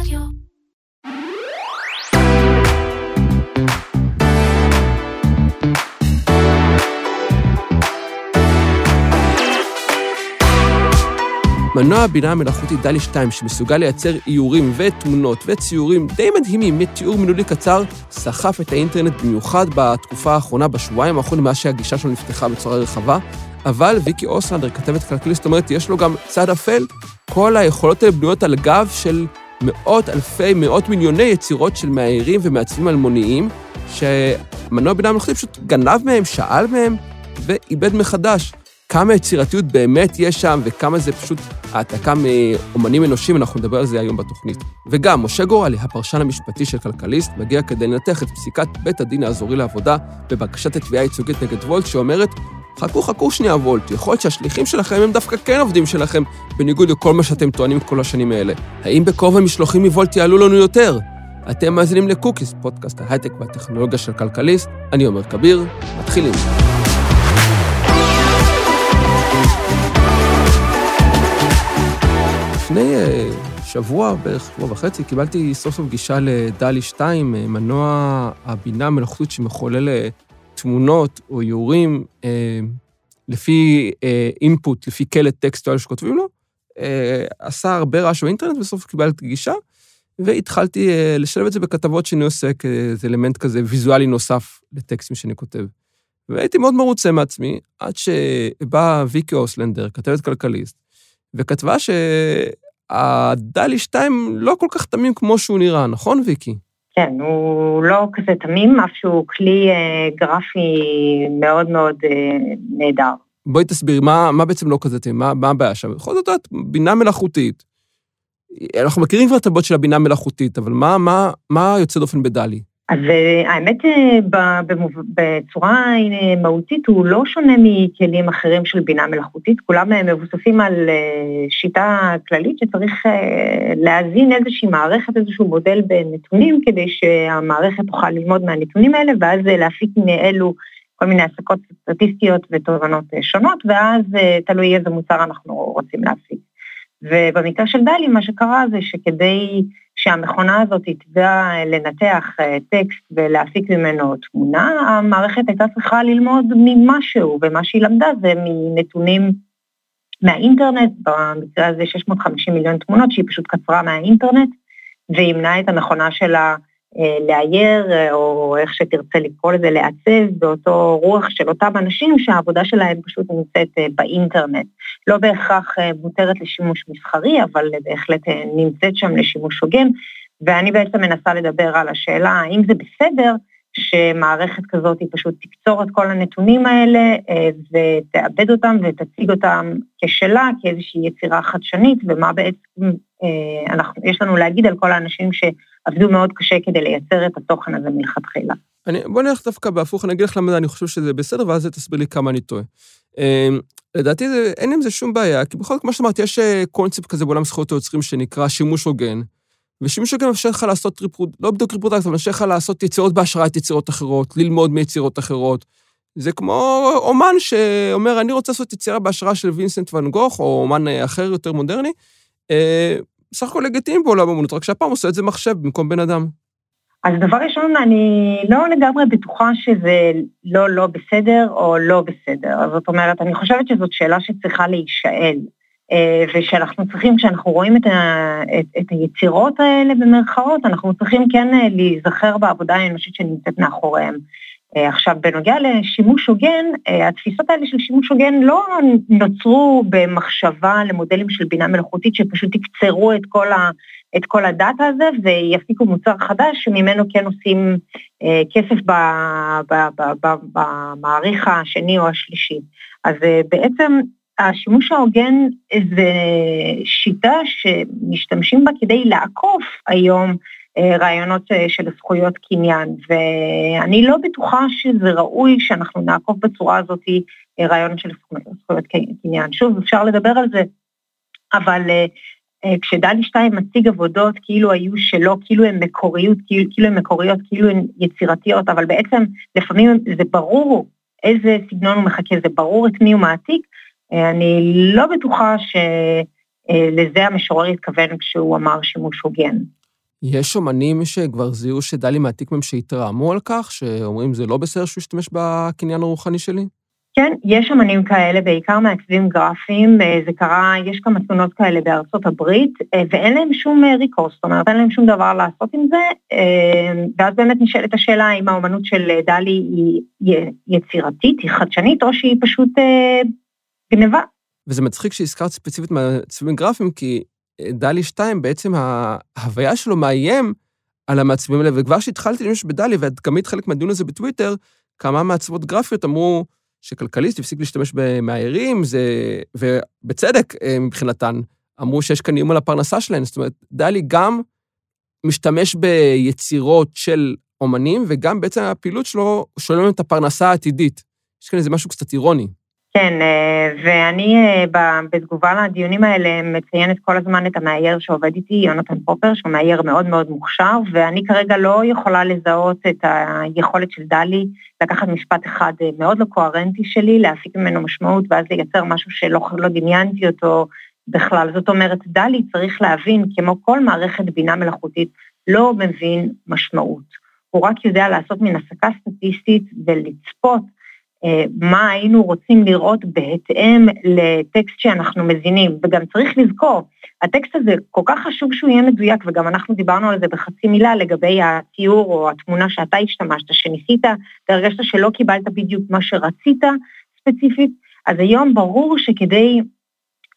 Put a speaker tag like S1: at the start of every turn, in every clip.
S1: רדיו.
S2: מנוע הבינה המלאכותית דלי 2, שמסוגל לייצר איורים ותמונות וציורים די מדהימים מתיאור מילולי קצר, סחף את האינטרנט במיוחד בתקופה האחרונה, בשבועיים האחרונים, מאז שהגישה שלו נפתחה בצורה רחבה. אבל ויקי אוסלנדר, כתבת כלכליסט, אומרת, יש לו גם צד אפל. כל היכולות האלה בנויות על גב של מאות אלפי, מאות מיליוני יצירות של מאיירים ומעצבים אלמוניים, שמנוע בינה מלאכותית פשוט גנב מהם, שאל מהם, ואיבד מחדש. כמה יצירתיות באמת יש שם, וכמה זה פשוט העתקה מאומנים אנושיים, אנחנו נדבר על זה היום בתוכנית. וגם, משה גורלי, הפרשן המשפטי של כלכליסט, מגיע כדי לנתח את פסיקת בית הדין האזורי לעבודה בבקשת התביעה הייצוגית נגד וולט, שאומרת, חכו, חכו שנייה וולט, יכול להיות שהשליחים שלכם הם דווקא כן עובדים שלכם, בניגוד לכל מה שאתם טוענים כל השנים האלה. האם בכובע משלוחים מוולט יעלו לנו יותר? אתם מאזינים לקוקיס, פודקאסט ההייטק והטכנולוגיה של כלכליסט. אני עומר כביר, מתחילים. לפני אה, שבוע, בערך שבוע וחצי, קיבלתי סוף סוף גישה לדלי 2, אה, מנוע הבינה המלאכותית שמחולל אה, תמונות או איורים לפי אינפוט, לפי קלט טקסטואל שכותבים לו. עשה הרבה רעש באינטרנט, בסוף קיבלתי גישה, והתחלתי לשלב את זה בכתבות שאני עושה כאיזה אלמנט כזה ויזואלי נוסף לטקסטים שאני כותב. והייתי מאוד מרוצה מעצמי, עד שבאה ויקי אוסלנדר, כתבת כלכליסט, וכתבה שהדלי 2 לא כל כך תמים כמו שהוא נראה, נכון, ויקי?
S3: כן, הוא לא כזה תמים, אף שהוא כלי אה, גרפי מאוד מאוד אה, נהדר.
S2: בואי תסבירי, מה, מה בעצם לא כזה תמים? מה, מה הבעיה שם? בכל זאת, את בינה מלאכותית. אנחנו מכירים כבר את הבעיות של הבינה מלאכותית, אבל מה, מה, מה יוצא דופן בדלי?
S3: אז אה, האמת, אה, בצורה אה, מהותית הוא לא שונה מכלים אחרים של בינה מלאכותית, כולם מבוססים על שיטה כללית שצריך להזין איזושהי מערכת, איזשהו מודל בנתונים, כדי שהמערכת תוכל ללמוד מהנתונים האלה, ואז להפיק מאלו כל מיני הסקות סטטיסטיות ותובנות שונות, ואז תלוי איזה מוצר אנחנו רוצים להפיק. ובמקרה של דלי, מה שקרה זה שכדי שהמכונה הזאת תדע לנתח אה, טקסט ולהפיק ממנו תמונה, המערכת הייתה צריכה ללמוד ממשהו, ומה שהיא למדה זה מנתונים מהאינטרנט, במקרה הזה 650 מיליון תמונות שהיא פשוט קצרה מהאינטרנט, וימנה את המכונה שלה אה, לאייר, אה, או איך שתרצה לקרוא לזה, לעצב באותו רוח של אותם אנשים שהעבודה שלהם פשוט נמצאת אה, באינטרנט. לא בהכרח מותרת לשימוש מסחרי, אבל בהחלט נמצאת שם לשימוש הוגן, ואני בעצם מנסה לדבר על השאלה האם זה בסדר שמערכת כזאת היא פשוט תקצור את כל הנתונים האלה ותעבד אותם ותציג אותם כשלה, כאיזושהי יצירה חדשנית, ומה בעצם אנחנו, יש לנו להגיד על כל האנשים ש... עבדו מאוד קשה כדי לייצר את התוכן הזה מלכתחילה.
S2: אני, בוא נלך דווקא בהפוך, אני אגיד לך למה אני חושב שזה בסדר, ואז תסביר לי כמה אני טועה. אמ, לדעתי זה, אין עם זה שום בעיה, כי בכל זאת, כמו שאמרת, יש אה, קונספט כזה בעולם זכויות היוצרים שנקרא שימוש הוגן, ושימוש הוגן מאפשר לך לעשות ריפוד, לא בדיוק ריפוד, אבל מאפשר לך לעשות יצירות בהשראת יצירות אחרות, ללמוד מיצירות אחרות. זה כמו אומן שאומר, אני רוצה לעשות יצירה בהשראה של וינסנט ואן גוך, או אומן אה, אחר יותר מודרני, אה, בסך הכל לגיטימי בעולם האמנות, רק שהפעם עושה את זה מחשב במקום בן אדם.
S3: אז דבר ראשון, אני לא לגמרי בטוחה שזה לא לא בסדר או לא בסדר. זאת אומרת, אני חושבת שזאת שאלה שצריכה להישאל, אה, ושאנחנו צריכים, כשאנחנו רואים את, ה, את, את היצירות האלה במרכאות, אנחנו צריכים כן אה, להיזכר בעבודה האנושית שנמצאת מאחוריהם. אה, עכשיו, בנוגע לשימוש הוגן, אה, התפיסות האלה של שימוש הוגן לא נוצרו במחשבה למודלים של בינה מלאכותית שפשוט יקצרו את כל, ה, את כל הדאטה הזה ויפיקו מוצר חדש שממנו כן עושים אה, כסף במעריך השני או השלישי. אז בעצם השימוש ההוגן זה שיטה שמשתמשים בה כדי לעקוף היום אה, רעיונות אה, של זכויות קניין, ואני לא בטוחה שזה ראוי שאנחנו נעקוב בצורה הזאת אה, רעיונות של זכויות קניין. שוב, אפשר לדבר על זה, אבל כשדלי שתיים מציג עבודות כאילו היו שלו, כאילו הן מקוריות, כאילו, כאילו הן מקוריות, כאילו הן יצירתיות, אבל בעצם לפעמים זה ברור איזה סגנון הוא מחכה, זה ברור את מי הוא מעתיק, אני לא בטוחה שלזה המשורר התכוון כשהוא אמר שימוש הוגן.
S2: יש אומנים שכבר זיהו שדלי מעתיק מהם שהתרעמו על כך, שאומרים זה לא בסדר שהוא ישתמש בקניין הרוחני שלי?
S3: כן, יש אמנים כאלה, בעיקר מעצבים גרפיים, אה, זה קרה, יש כמה תלונות כאלה בארצות הברית, אה, ואין להם שום ריקורס, זאת אומרת, אין להם שום דבר לעשות עם זה, ואז באמת נשאלת השאלה אם האומנות של דלי היא יצירתית, היא חדשנית, או שהיא פשוט גניבה.
S2: וזה מצחיק שהזכרת ספציפית מעצבים גרפיים, כי דלי 2, בעצם ההוויה שלו מאיים על המעצבים האלה, וכבר כשהתחלתי להשתמש בדלי, ואת גם היית חלק מהדיון הזה בטוויטר, כמה מעצבות גרפיות אמרו שכלכליסט הפסיק להשתמש במאיירים, זה... ובצדק אה, מבחינתן, אמרו שיש כאן איום על הפרנסה שלהן. זאת אומרת, דלי גם משתמש ביצירות של אומנים, וגם בעצם הפעילות שלו שוללת את הפרנסה העתידית. יש כאן איזה משהו קצת אירוני.
S3: כן, אה, ואני אה, בתגובה לדיונים האלה מציינת כל הזמן את המאייר שעובד איתי, יונתן פופר, שהוא מאייר מאוד מאוד מוכשר, ואני כרגע לא יכולה לזהות את היכולת של דלי לקחת משפט אחד אה, מאוד לא קוהרנטי שלי, להפיק ממנו משמעות, ואז לייצר משהו שלא לא דמיינתי אותו בכלל. זאת אומרת, דלי צריך להבין, כמו כל מערכת בינה מלאכותית, לא מבין משמעות. הוא רק יודע לעשות מן הסקה סטטיסטית ולצפות מה היינו רוצים לראות בהתאם לטקסט שאנחנו מזינים, וגם צריך לזכור, הטקסט הזה כל כך חשוב שהוא יהיה מדויק, וגם אנחנו דיברנו על זה בחצי מילה לגבי הציור או התמונה שאתה השתמשת, שניסית והרגשת שלא קיבלת בדיוק מה שרצית ספציפית, אז היום ברור שכדי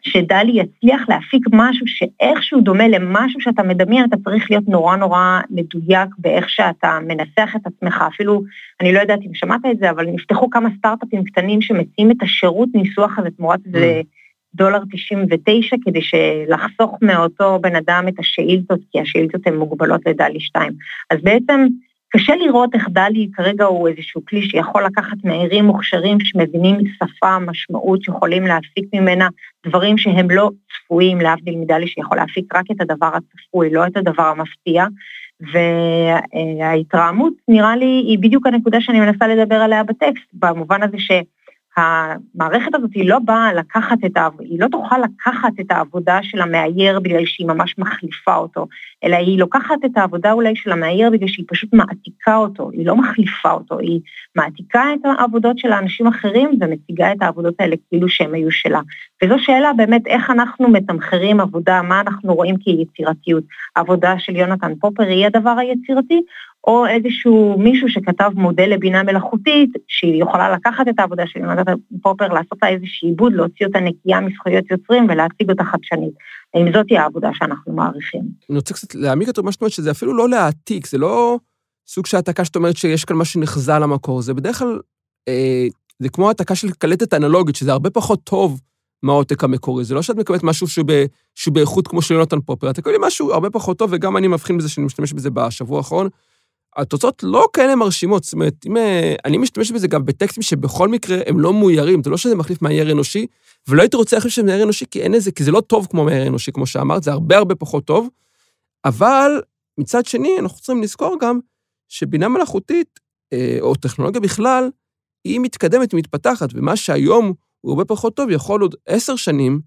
S3: שדלי יצליח להפיק משהו שאיכשהו דומה למשהו שאתה מדמיין, אתה צריך להיות נורא נורא מדויק באיך שאתה מנסח את עצמך. אפילו, אני לא יודעת אם שמעת את זה, אבל נפתחו כמה סטארט-אפים קטנים שמציעים את השירות ניסוח הזה תמורת איזה mm. דולר 99, כדי לחסוך מאותו בן אדם את השאילתות, כי השאילתות הן מוגבלות לדלי 2. אז בעצם, קשה לראות איך דלי כרגע הוא איזשהו כלי שיכול לקחת מהערים מוכשרים שמבינים שפה, משמעות, שיכולים להפיק ממנה דברים שהם לא צפויים, להבדיל מדלי שיכול להפיק רק את הדבר הצפוי, לא את הדבר המפתיע. וההתרעמות, נראה לי, היא בדיוק הנקודה שאני מנסה לדבר עליה בטקסט, במובן הזה ש... המערכת הזאת היא לא באה לקחת את העבודה, היא לא תוכל לקחת את העבודה של המאייר בגלל שהיא ממש מחליפה אותו, אלא היא לוקחת את העבודה אולי של המאייר בגלל שהיא פשוט מעתיקה אותו, היא לא מחליפה אותו, היא מעתיקה את העבודות של האנשים אחרים ומציגה את העבודות האלה כאילו שהם היו שלה. וזו שאלה באמת איך אנחנו מתמחרים עבודה, מה אנחנו רואים כיצירתיות. העבודה של יונתן פופר היא הדבר היצירתי, או איזשהו מישהו שכתב מודל לבינה מלאכותית, שהיא יכולה לקחת את העבודה של יונתן פופר, לעשות לה איזשהו עיבוד, להוציא אותה נקייה מזכויות יוצרים ולהציג אותה חדשנית. האם זאת תהיה העבודה שאנחנו מעריכים?
S2: אני רוצה קצת להעמיק יותר מה שאת אומרת, שזה אפילו לא להעתיק, זה לא סוג של העתקה שאת אומרת שיש כאן משהו שנחזה למקור, זה בדרך כלל, אה, זה כמו העתקה של קלטת אנלוגית, שזה הרבה פחות טוב מהעותק המקורי. זה לא שאת מקבלת משהו שהוא, ב, שהוא באיכות כמו של יונתן פופר, את מקבלים משהו הרבה פחות טוב, וגם אני מבחין בזה שאני משתמש בזה בשבוע האחרון. התוצאות לא כאלה מרשימות, זאת אומרת, אם אה, אני משתמש בזה גם בטקסטים שבכל מקרה הם לא מאוירים, זה לא שזה מחליף מאייר אנושי, ולא הייתי רוצה להחליף שזה מאייר אנושי, כי אין איזה, כי זה לא טוב כמו מאייר אנושי, כמו שאמרת, זה הרבה הרבה פחות טוב, אבל מצד שני, אנחנו צריכים לזכור גם שבינה מלאכותית, אה, או טכנולוגיה בכלל, היא מתקדמת, היא מתפתחת, ומה שהיום הוא הרבה פחות טוב, יכול עוד עשר שנים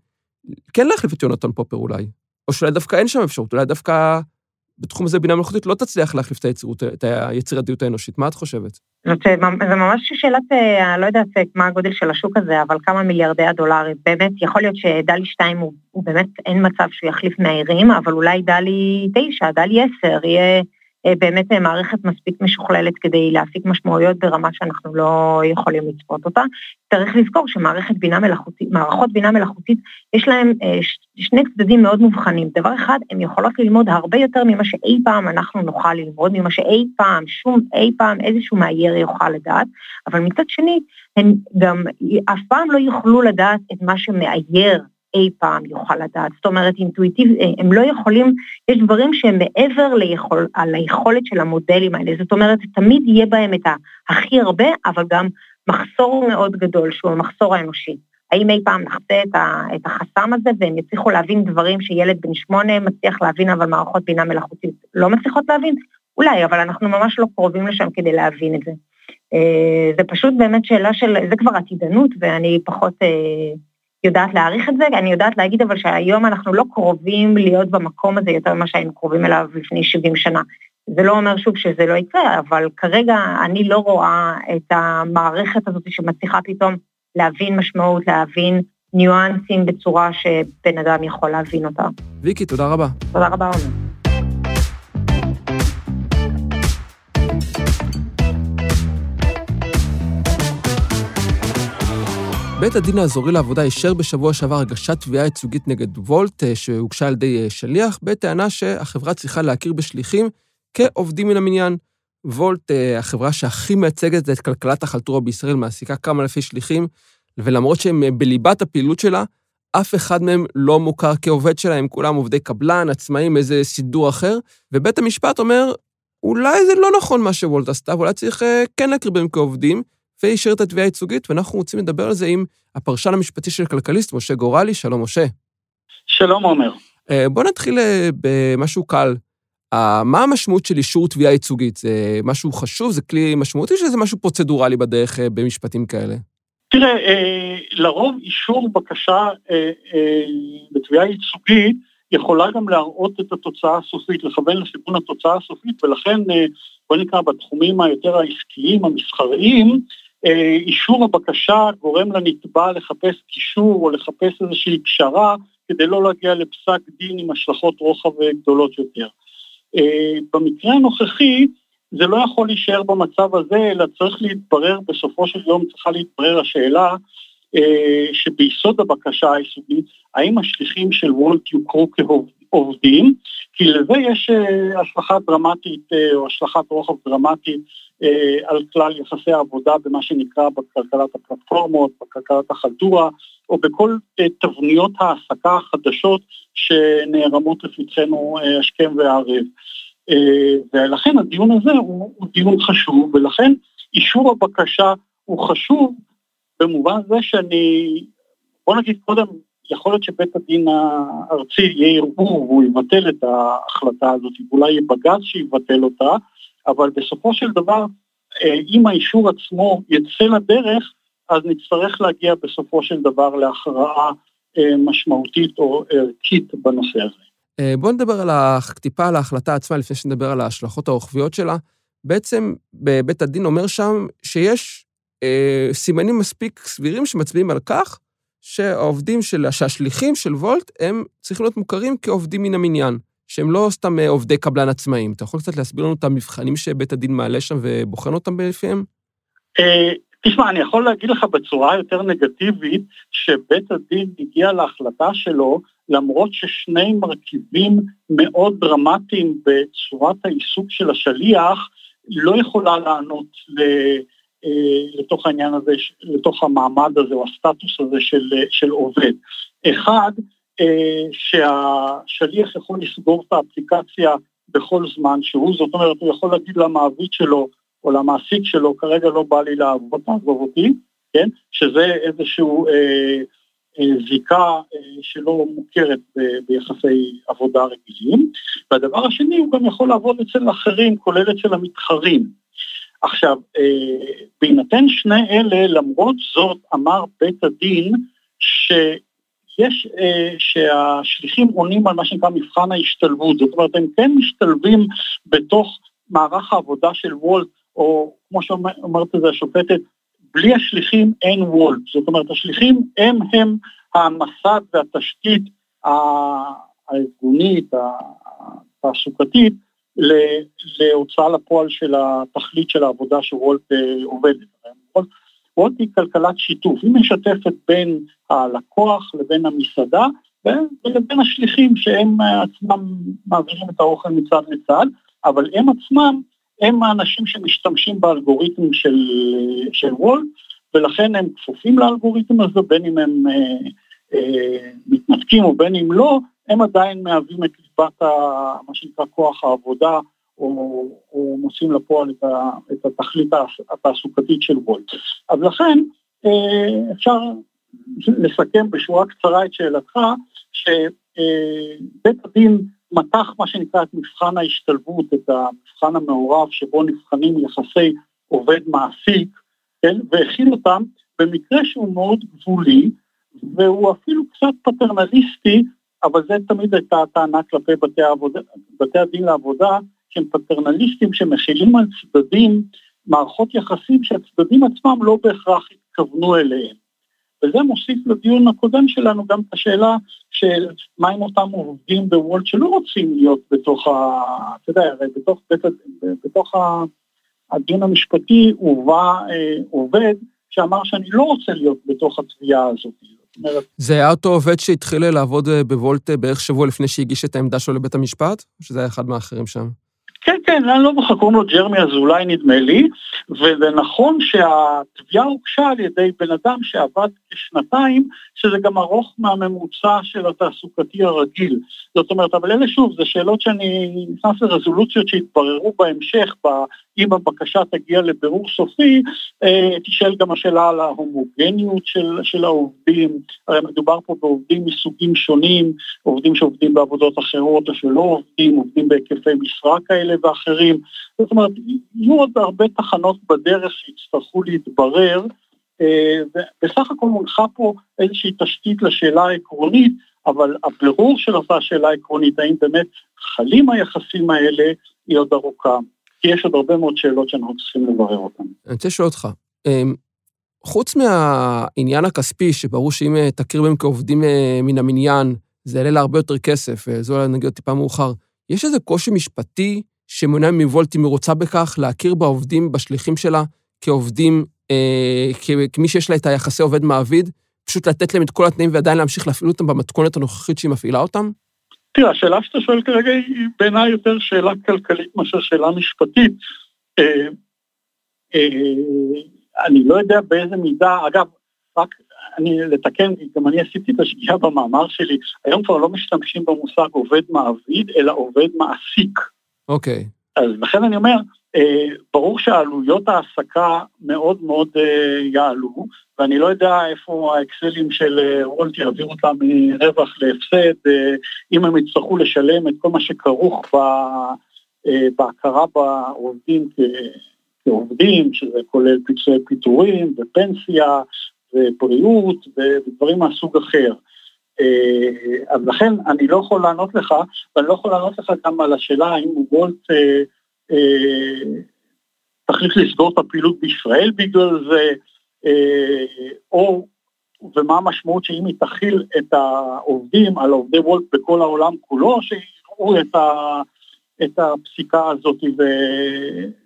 S2: כן להחליף את יונתן פופר אולי. או שאולי דווקא אין שם אפשרות, אולי דווקא בתחום הזה בינה מלאכותית לא תצליח להחליף את, היצירות, את היצירתיות האנושית. מה את חושבת?
S3: זאת זה ממש שאלת, אה, לא יודעת אה, מה הגודל של השוק הזה, אבל כמה מיליארדי הדולרים. באמת, יכול להיות שדלי 2 הוא, הוא באמת, אין מצב שהוא יחליף מהעירים, אבל אולי דלי 9, דלי 10, יהיה... אה, באמת אה, מערכת מספיק משוכללת כדי להפיק משמעויות ברמה שאנחנו לא יכולים לצפות אותה. צריך לזכור שמערכת בינה מערכות בינה מלאכותית, יש להן אה, שני צדדים מאוד מובחנים. דבר אחד, הן יכולות ללמוד הרבה יותר ממה שאי פעם אנחנו נוכל ללמוד, ממה שאי פעם, שום אי פעם איזשהו מאייר יוכל לדעת, אבל מצד שני, הן גם אף פעם לא יוכלו לדעת את מה שמאייר אי פעם יוכל לדעת. זאת אומרת, אינטואיטיב, אה, הם לא יכולים, יש דברים שהם מעבר ליכול, על היכולת של המודלים האלה. זאת אומרת, תמיד יהיה בהם את הכי הרבה, אבל גם מחסור מאוד גדול, שהוא המחסור האנושי. האם אי פעם נחצה את, את החסם הזה והם יצליחו להבין דברים שילד בן שמונה מצליח להבין, אבל מערכות בינה מלאכותית לא מצליחות להבין? אולי, אבל אנחנו ממש לא קרובים לשם כדי להבין את זה. אה, זה פשוט באמת שאלה של, זה כבר עתידנות, ואני פחות... יודעת להעריך את זה, אני יודעת להגיד אבל שהיום אנחנו לא קרובים להיות במקום הזה יותר ממה שהיינו קרובים אליו לפני 70 שנה. זה לא אומר שוב שזה לא יקרה, אבל כרגע אני לא רואה את המערכת הזאת שמצליחה פתאום להבין משמעות, להבין ניואנסים בצורה שבן אדם יכול להבין אותה.
S2: ויקי, תודה רבה.
S3: תודה רבה, עומר.
S2: בית הדין האזורי לעבודה אישר בשבוע שעבר הגשת תביעה ייצוגית נגד וולט, אה, שהוגשה על ידי אה, שליח, בטענה שהחברה צריכה להכיר בשליחים כעובדים מן המניין. וולט, אה, החברה שהכי מייצגת את כלכלת החלטורה בישראל, מעסיקה כמה אלפי שליחים, ולמרות שהם בליבת הפעילות שלה, אף אחד מהם לא מוכר כעובד שלה, הם כולם עובדי קבלן, עצמאים, איזה סידור אחר, ובית המשפט אומר, אולי זה לא נכון מה שוולט עשתה, ואולי צריך כן להכיר בהם כעובדים, ואישר את התביעה הייצוגית, ואנחנו רוצים לדבר על זה עם הפרשן המשפטי של כלכליסט, משה גורלי. שלום, משה.
S1: שלום, עומר.
S2: אה, בוא נתחיל אה, במשהו קל. אה, מה המשמעות של אישור תביעה ייצוגית? זה משהו חשוב? זה כלי משמעותי, שזה משהו פרוצדורלי בדרך במשפטים כאלה?
S1: תראה, לרוב אישור בקשה בתביעה ייצוגית יכולה גם להראות את התוצאה הסופית, לכוון לכיוון התוצאה הסופית, ולכן, בוא נקרא, בתחומים היותר העסקיים, המסחריים, אישור הבקשה גורם לנתבע לחפש קישור או לחפש איזושהי פשרה כדי לא להגיע לפסק דין עם השלכות רוחב גדולות יותר. אה, במקרה הנוכחי זה לא יכול להישאר במצב הזה, אלא צריך להתברר, בסופו של יום צריכה להתברר השאלה אה, שביסוד הבקשה היסודית, האם השליחים של וולט יוכרו כעובדים, כי לזה יש השלכה דרמטית או השלכת רוחב דרמטית אה, על כלל יחסי העבודה במה שנקרא בכלכלת הפלטפורמות, בכלכלת החלטורה, או בכל אה, תבניות העסקה החדשות שנערמות לפתחנו אה, השכם והערב. ולכן הדיון הזה הוא, הוא דיון חשוב, ולכן אישור הבקשה הוא חשוב במובן זה שאני, בוא נגיד קודם, יכול להיות שבית הדין הארצי יהיה ערעור והוא יבטל את ההחלטה הזאת, אולי יהיה בג"ץ שיבטל אותה, אבל בסופו של דבר, אה, אם האישור עצמו יצא לדרך, אז נצטרך להגיע בסופו של דבר להכרעה אה, משמעותית או ערכית בנושא הזה.
S2: אה, בואו נדבר על טיפה על ההחלטה עצמה, לפני שנדבר על ההשלכות הרוחביות שלה. בעצם בית הדין אומר שם שיש אה, סימנים מספיק סבירים שמצביעים על כך שהעובדים של, שהשליחים של וולט, הם צריכים להיות מוכרים כעובדים מן המניין. שהם לא סתם אה, עובדי קבלן עצמאים. אתה יכול קצת להסביר לנו את המבחנים שבית הדין מעלה שם ובוחן אותם בפיהם?
S1: אה, תשמע, אני יכול להגיד לך בצורה יותר נגטיבית, שבית הדין הגיע להחלטה שלו, למרות ששני מרכיבים מאוד דרמטיים בצורת העיסוק של השליח, לא יכולה לענות ל... לתוך העניין הזה, לתוך המעמד הזה או הסטטוס הזה של, של עובד. אחד, אה, שהשליח יכול לסגור את האפליקציה בכל זמן שהוא, זאת אומרת, הוא יכול להגיד למעביד שלו או למעסיק שלו, כרגע לא בא לי לעבוד, תעזוב אותי, כן? שזה איזשהו אה, אה, זיקה אה, שלא מוכרת ב, ביחסי עבודה רגילים. והדבר השני, הוא גם יכול לעבוד אצל אחרים, כולל אצל המתחרים. עכשיו, אה, בהינתן שני אלה, למרות זאת אמר בית הדין, ש... יש אה, שהשליחים עונים על מה שנקרא מבחן ההשתלבות, זאת אומרת הם כן משתלבים בתוך מערך העבודה של וולט, או כמו שאומרת את זה השופטת, בלי השליחים אין וולט, זאת אומרת השליחים הם הם המסד והתשתית הארגונית, התעסוקתית, להוצאה לפועל של התכלית של העבודה שוולט אה, עובדת. וולט היא כלכלת שיתוף, היא משתפת בין הלקוח לבין המסעדה ולבין השליחים שהם עצמם מעבירים את האוכל מצד לצד, אבל הם עצמם הם האנשים שמשתמשים באלגוריתם של, של וולט, ולכן הם כפופים לאלגוריתם הזה, בין אם הם אה, מתנתקים או בין אם לא, הם עדיין מהווים את ליבת מה שנקרא כוח העבודה או, או מוצאים לפועל את, ה, את התכלית התעסוקתית של וולט. אז לכן אה, אפשר לסכם בשורה קצרה את שאלתך, שבית הדין מתח מה שנקרא את מבחן ההשתלבות, את המבחן המעורב שבו נבחנים יחסי עובד מעסיק, כן, והכיל אותם במקרה שהוא מאוד גבולי, והוא אפילו קצת פטרנליסטי, אבל זה תמיד הייתה הטענה כלפי בתי, העבודה, בתי הדין לעבודה, שהם פטרנליסטים שמכילים על צדדים מערכות יחסים שהצדדים עצמם לא בהכרח התכוונו אליהם. וזה מוסיף לדיון הקודם שלנו גם את השאלה של מה עם אותם עובדים בוולט שלא רוצים להיות בתוך ה... אתה יודע, הרי בתוך, בתוך, בתוך הדיון המשפטי הובא אה, עובד שאמר שאני לא רוצה להיות בתוך התביעה הזאת.
S2: זה היה אותו עובד שהתחיל לעבוד אה, בוולט אה, בערך שבוע לפני שהגיש את העמדה שלו לבית המשפט? או שזה היה אחד מהאחרים שם?
S1: כן, כן, אני לא זוכר, קוראים לו ג'רמי אזולאי נדמה לי, וזה נכון שהתביעה הוגשה על ידי בן אדם שעבד כשנתיים, שזה גם ארוך מהממוצע של התעסוקתי הרגיל. זאת אומרת, אבל אלה שוב, זה שאלות שאני נכנס לרזולוציות שהתבררו בהמשך, אם הבקשה תגיע לבירור סופי, אה, תשאל גם השאלה על ההומוגניות של, של העובדים, הרי מדובר פה בעובדים מסוגים שונים, עובדים שעובדים בעבודות אחרות או שלא עובדים, עובדים בהיקפי משרה כאלה ואחרים, זאת אומרת, יהיו עוד הרבה תחנות בדרך שיצטרכו להתברר, אה, ובסך הכל מונחה פה איזושהי תשתית לשאלה העקרונית, אבל הבירור של אותה שאלה עקרונית, האם באמת חלים היחסים האלה, היא עוד ארוכה. כי יש עוד הרבה מאוד שאלות שאנחנו צריכים לברר אותן.
S2: אני רוצה לשאול אותך, אמ, חוץ מהעניין הכספי, שברור שאם אה, תכיר בהם כעובדים אה, מן המניין, זה יעלה לה הרבה יותר כסף, זו אולי נגיד טיפה מאוחר, יש איזה קושי משפטי שמונע מוולט, אם היא רוצה בכך, להכיר בעובדים, בשליחים שלה, כעובדים, אה, כמי שיש לה את היחסי עובד-מעביד, פשוט לתת להם את כל התנאים ועדיין להמשיך להפעיל אותם במתכונת הנוכחית שהיא מפעילה אותם?
S1: תראה, השאלה שאתה שואל כרגע היא בעיניי יותר שאלה כלכלית מאשר שאלה משפטית. אה, אה, אני לא יודע באיזה מידה, אגב, רק אני לתקן, גם אני עשיתי את השגיאה במאמר שלי, היום כבר לא משתמשים במושג עובד מעביד, אלא עובד מעסיק.
S2: אוקיי. Okay.
S1: אז לכן אני אומר, אה, ברור שעלויות ההעסקה מאוד מאוד אה, יעלו, ואני לא יודע איפה האקסלים של אה, וולט יעבירו אותם מרווח להפסד, אם הם יצטרכו לשלם את כל מה שכרוך בהכרה בעובדים כעובדים, שזה כולל פיצויי פיטורים ופנסיה ובריאות ודברים מהסוג אחר. אז לכן אני לא יכול לענות לך, ואני לא יכול לענות לך גם על השאלה האם וולט תחליט לסגור את הפעילות בישראל בגלל זה, אה, או, ומה המשמעות שאם היא תכיל את העובדים על עובדי וולט בכל העולם כולו, שיראו את, ה, את הפסיקה הזאת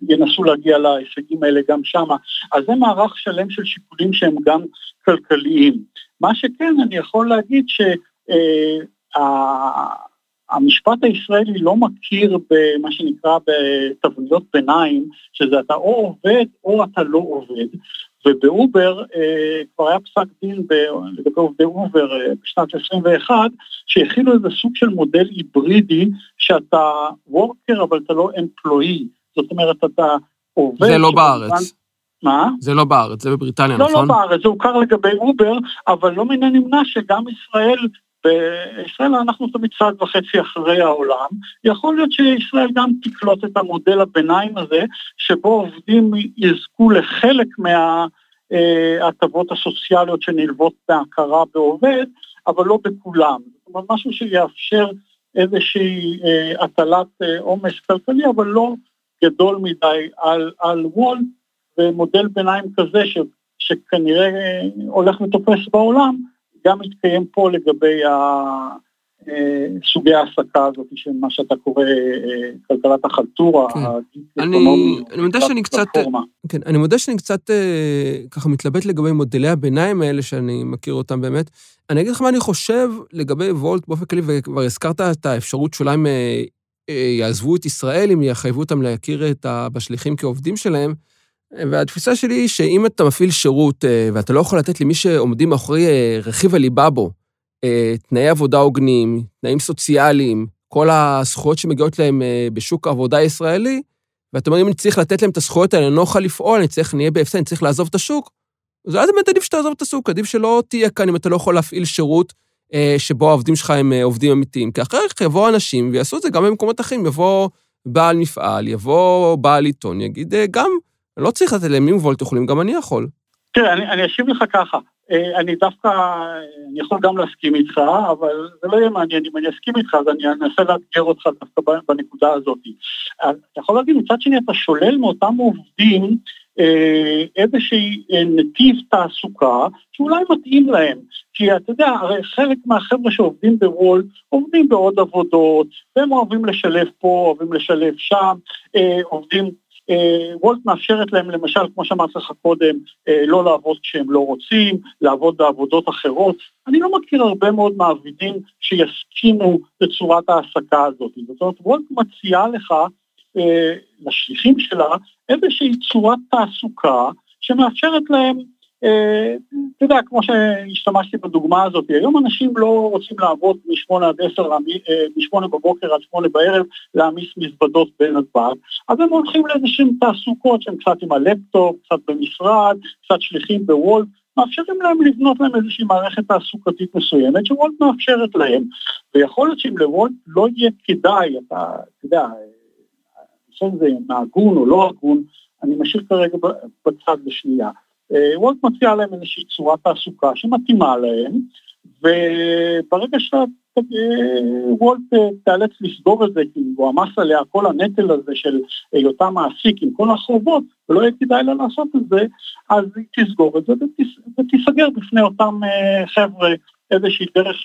S1: וינסו להגיע להישגים האלה גם שם. אז זה מערך שלם של שיקולים שהם גם כלכליים. מה שכן, אני יכול להגיד ש... המשפט הישראלי לא מכיר במה שנקרא בתבניות ביניים, שזה אתה או עובד או אתה לא עובד. ובאובר אה, כבר היה פסק דין לגבי עובדי אובר אה, בשנת 21, שהחילו איזה סוג של מודל היברידי, שאתה worker אבל אתה לא employee. זאת אומרת, אתה עובד...
S2: זה לא בארץ.
S1: מה?
S2: זה לא בארץ, זה בבריטניה,
S1: לא,
S2: נכון?
S1: לא, לא בארץ, זה הוכר לגבי אובר, אבל לא מן הנמנע שגם ישראל בישראל אנחנו תמיד צעד וחצי אחרי העולם, יכול להיות שישראל גם תקלוט את המודל הביניים הזה, שבו עובדים יזכו לחלק מההטבות הסוציאליות שנלוות בהכרה בעובד, אבל לא בכולם. זאת אומרת, משהו שיאפשר איזושהי אה, הטלת אה, עומס כלכלי, אבל לא גדול מדי על, על וולט, ומודל ביניים כזה ש, שכנראה אה, הולך ותופס בעולם, גם מתקיים פה לגבי אה, סוגי ההעסקה הזאת של מה שאתה קורא אה, כלכלת החלטורה, כן.
S2: אני, אני מודה שאני קצת, כן, אני מודה שאני קצת אה, ככה מתלבט לגבי מודלי הביניים האלה שאני מכיר אותם באמת. אני אגיד לך מה אני חושב לגבי וולט באופן כללי, וכבר הזכרת את האפשרות שאולי הם יעזבו את ישראל אם יחייבו אותם להכיר את בשליחים כעובדים שלהם. והתפיסה שלי היא שאם אתה מפעיל שירות אה, ואתה לא יכול לתת למי שעומדים מאחורי אה, רכיב הליבה בו, אה, תנאי עבודה הוגנים, תנאים סוציאליים, כל הזכויות שמגיעות להם בשוק העבודה הישראלי, ואתה אומר, אם אני צריך לתת להם את הזכויות האלה, אני לא אוכל לפעול, אני צריך, נהיה בהפסד, אני צריך לעזוב את השוק, אז אז באמת עדיף שתעזוב את השוק, עדיף שלא תהיה כאן אם אתה לא יכול להפעיל שירות שבו העובדים שלך הם עובדים אמיתיים. כי אחר כך יבואו אנשים ויעשו את זה גם במקומות אחרים, יבוא בעל מפעל, יבוא בעל עיתון, יגיד גם, לא צריך לתת להם, אם וולט יכולים, גם אני יכול.
S1: תראה, אני, אני אשיב לך ככה, אה, אני דווקא, אני יכול גם להסכים איתך, אבל זה לא יהיה מעניין אם אני אסכים איתך, אז אני אנסה לאתגר אותך דווקא בנקודה הזאת. אתה יכול להגיד, מצד שני אתה שולל מאותם עובדים אה, איזושהי אה, נתיב תעסוקה שאולי מתאים להם. כי אתה יודע, הרי חלק מהחבר'ה שעובדים בוולט עובדים בעוד עבודות, והם אוהבים לשלב פה, אוהבים לשלב שם, עובדים וולט מאפשרת להם למשל, כמו שאמרתי לך קודם, לא לעבוד כשהם לא רוצים, לעבוד בעבודות אחרות. אני לא מכיר הרבה מאוד מעבידים שיסכימו לצורת ההעסקה הזאת. זאת אומרת, וולט מציעה לך, לשליחים שלה, איזושהי צורת תעסוקה שמאפשרת להם אה, אתה יודע, כמו שהשתמשתי בדוגמה הזאת, היום אנשים לא רוצים לעבוד משמונה עד עשר, אה, משמונה בבוקר עד שמונה בערב, להעמיס מזוודות בנתב"ג, אז הם הולכים לאיזשהם תעסוקות שהם קצת עם הלפטופ, קצת במשרד, קצת שליחים בוולט, מאפשרים להם לבנות להם איזושהי מערכת תעסוקתית מסוימת שוולט מאפשרת להם. ויכול להיות שאם לוולט לא יהיה כדאי, אתה, אתה יודע, הנושא הזה הגון או לא הגון, אני משאיר כרגע בצד בשנייה. אה, וולט מציע להם איזושהי צורת תעסוקה שמתאימה להם, וברגע שוולט אה, אה, תיאלץ לסגור את זה, כי הוא עמס עליה כל הנטל הזה של היותה מעסיק עם כל החובות, ולא יהיה כדאי לה לעשות את זה, אז היא תסגור את זה ותיסגר בפני אותם חבר'ה איזושהי דרך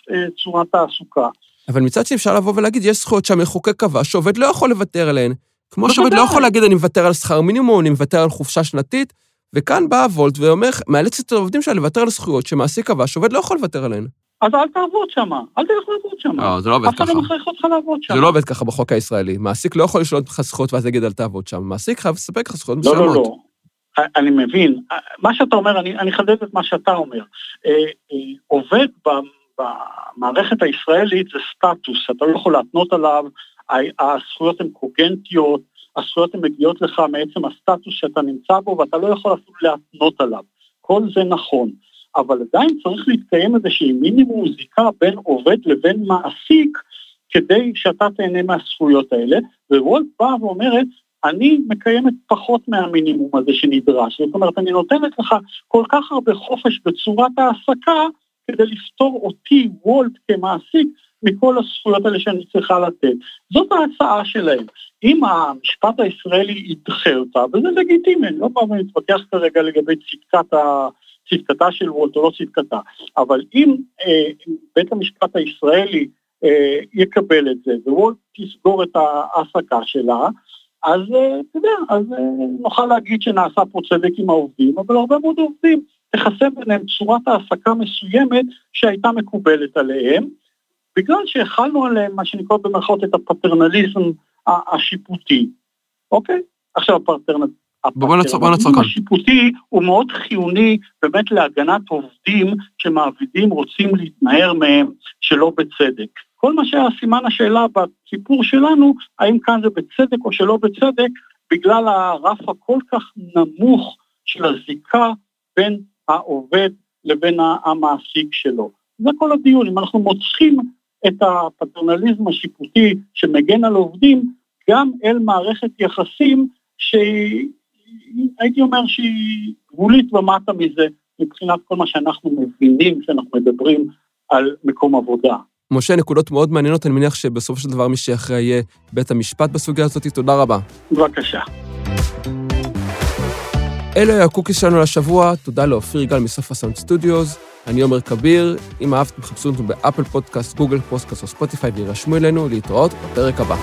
S1: צורת תעסוקה.
S2: אבל מצד שני אפשר לבוא ולהגיד, יש זכויות שהמחוקק קבע שעובד לא יכול לוותר עליהן. כמו שעובד לא יכול להגיד, אני מוותר על שכר מינימום, אני מוותר על חופשה שנתית, וכאן באה וולט ואומר, מאלץ את העובדים שלה לוותר על זכויות שמעסיק קבע שעובד לא יכול לוותר עליהן.
S1: אז אל תעבוד שם, אל תלך לעבוד שם.
S2: לא, זה לא עובד ככה.
S1: אף אחד לא מכריח אותך לעבוד שם.
S2: זה לא עובד ככה בחוק הישראלי. מעסיק לא יכול לשלול לך זכויות ואז יגיד אל תעבוד שם. מעסיק חייב לספק לך זכויות
S1: מסוימות. לא, לא, לא. אני מבין. מה שאתה אומר, אני אחדד את מה שאתה אומר. אה, אה, עובד במערכת הישראלית זה סטטוס, אתה לא יכול להתנות עליו, הזכויות הן קוגנטיות, הזכויות הן מגיעות לך מעצם הסטטוס שאתה נמצא בו ואתה לא יכול אפילו להתנות עליו. כל זה נכון, אבל עדיין צריך להתקיים איזושהי מינימום זיקה בין עובד לבין מעסיק כדי שאתה תהנה מהזכויות האלה, ווולט באה ואומרת, אני מקיימת פחות מהמינימום הזה שנדרש, זאת אומרת, אני נותנת לך כל כך הרבה חופש בצורת ההעסקה כדי לפתור אותי, וולט, כמעסיק, מכל הזכויות האלה שאני צריכה לתת. זאת ההצעה שלהם. אם המשפט הישראלי ידחה אותה, וזה לגיטימי, אני לא בא ומתווכח כרגע לגבי צדקת ה... צדקתה של וולט או לא צדקתה, אבל אם אה, בית המשפט הישראלי אה, יקבל את זה וולט תסגור את ההעסקה שלה, אז אה, אתה יודע, אז אה, נוכל להגיד שנעשה פה צדק עם העובדים, אבל הרבה מאוד עובדים תכסה ביניהם צורת העסקה מסוימת שהייתה מקובלת עליהם, בגלל שהחלנו עליהם מה שנקרא במרכאות את הפטרנליזם השיפוטי, אוקיי? עכשיו הפטרנליזם. הפטרנליזם השיפוטי הוא מאוד חיוני באמת להגנת עובדים שמעבידים רוצים להתנער מהם שלא בצדק. כל מה שהיה סימן השאלה בסיפור שלנו, האם כאן זה בצדק או שלא בצדק, בגלל הרף הכל כך נמוך של הזיקה בין העובד לבין המעסיק שלו. זה כל הדיון, אם אנחנו מוצאים את הפטרנליזם השיפוטי שמגן על עובדים גם אל מערכת יחסים שהייתי אומר שהיא גבולית ומטה מזה מבחינת כל מה שאנחנו מבינים כשאנחנו מדברים על מקום עבודה.
S2: משה, נקודות מאוד מעניינות, אני מניח שבסופו של דבר מי שיכריע יהיה בית המשפט בסוגיה הזאת. תודה רבה.
S1: בבקשה.
S2: אלו היו ה cookies שלנו לשבוע, תודה לאופיר גל מסוף ה Sound Studios. אני עומר כביר, אם אהבתם, חפשו אותנו באפל פודקאסט, גוגל פודקאסט או ספוטיפיי וירשמו אלינו להתראות בפרק הבא.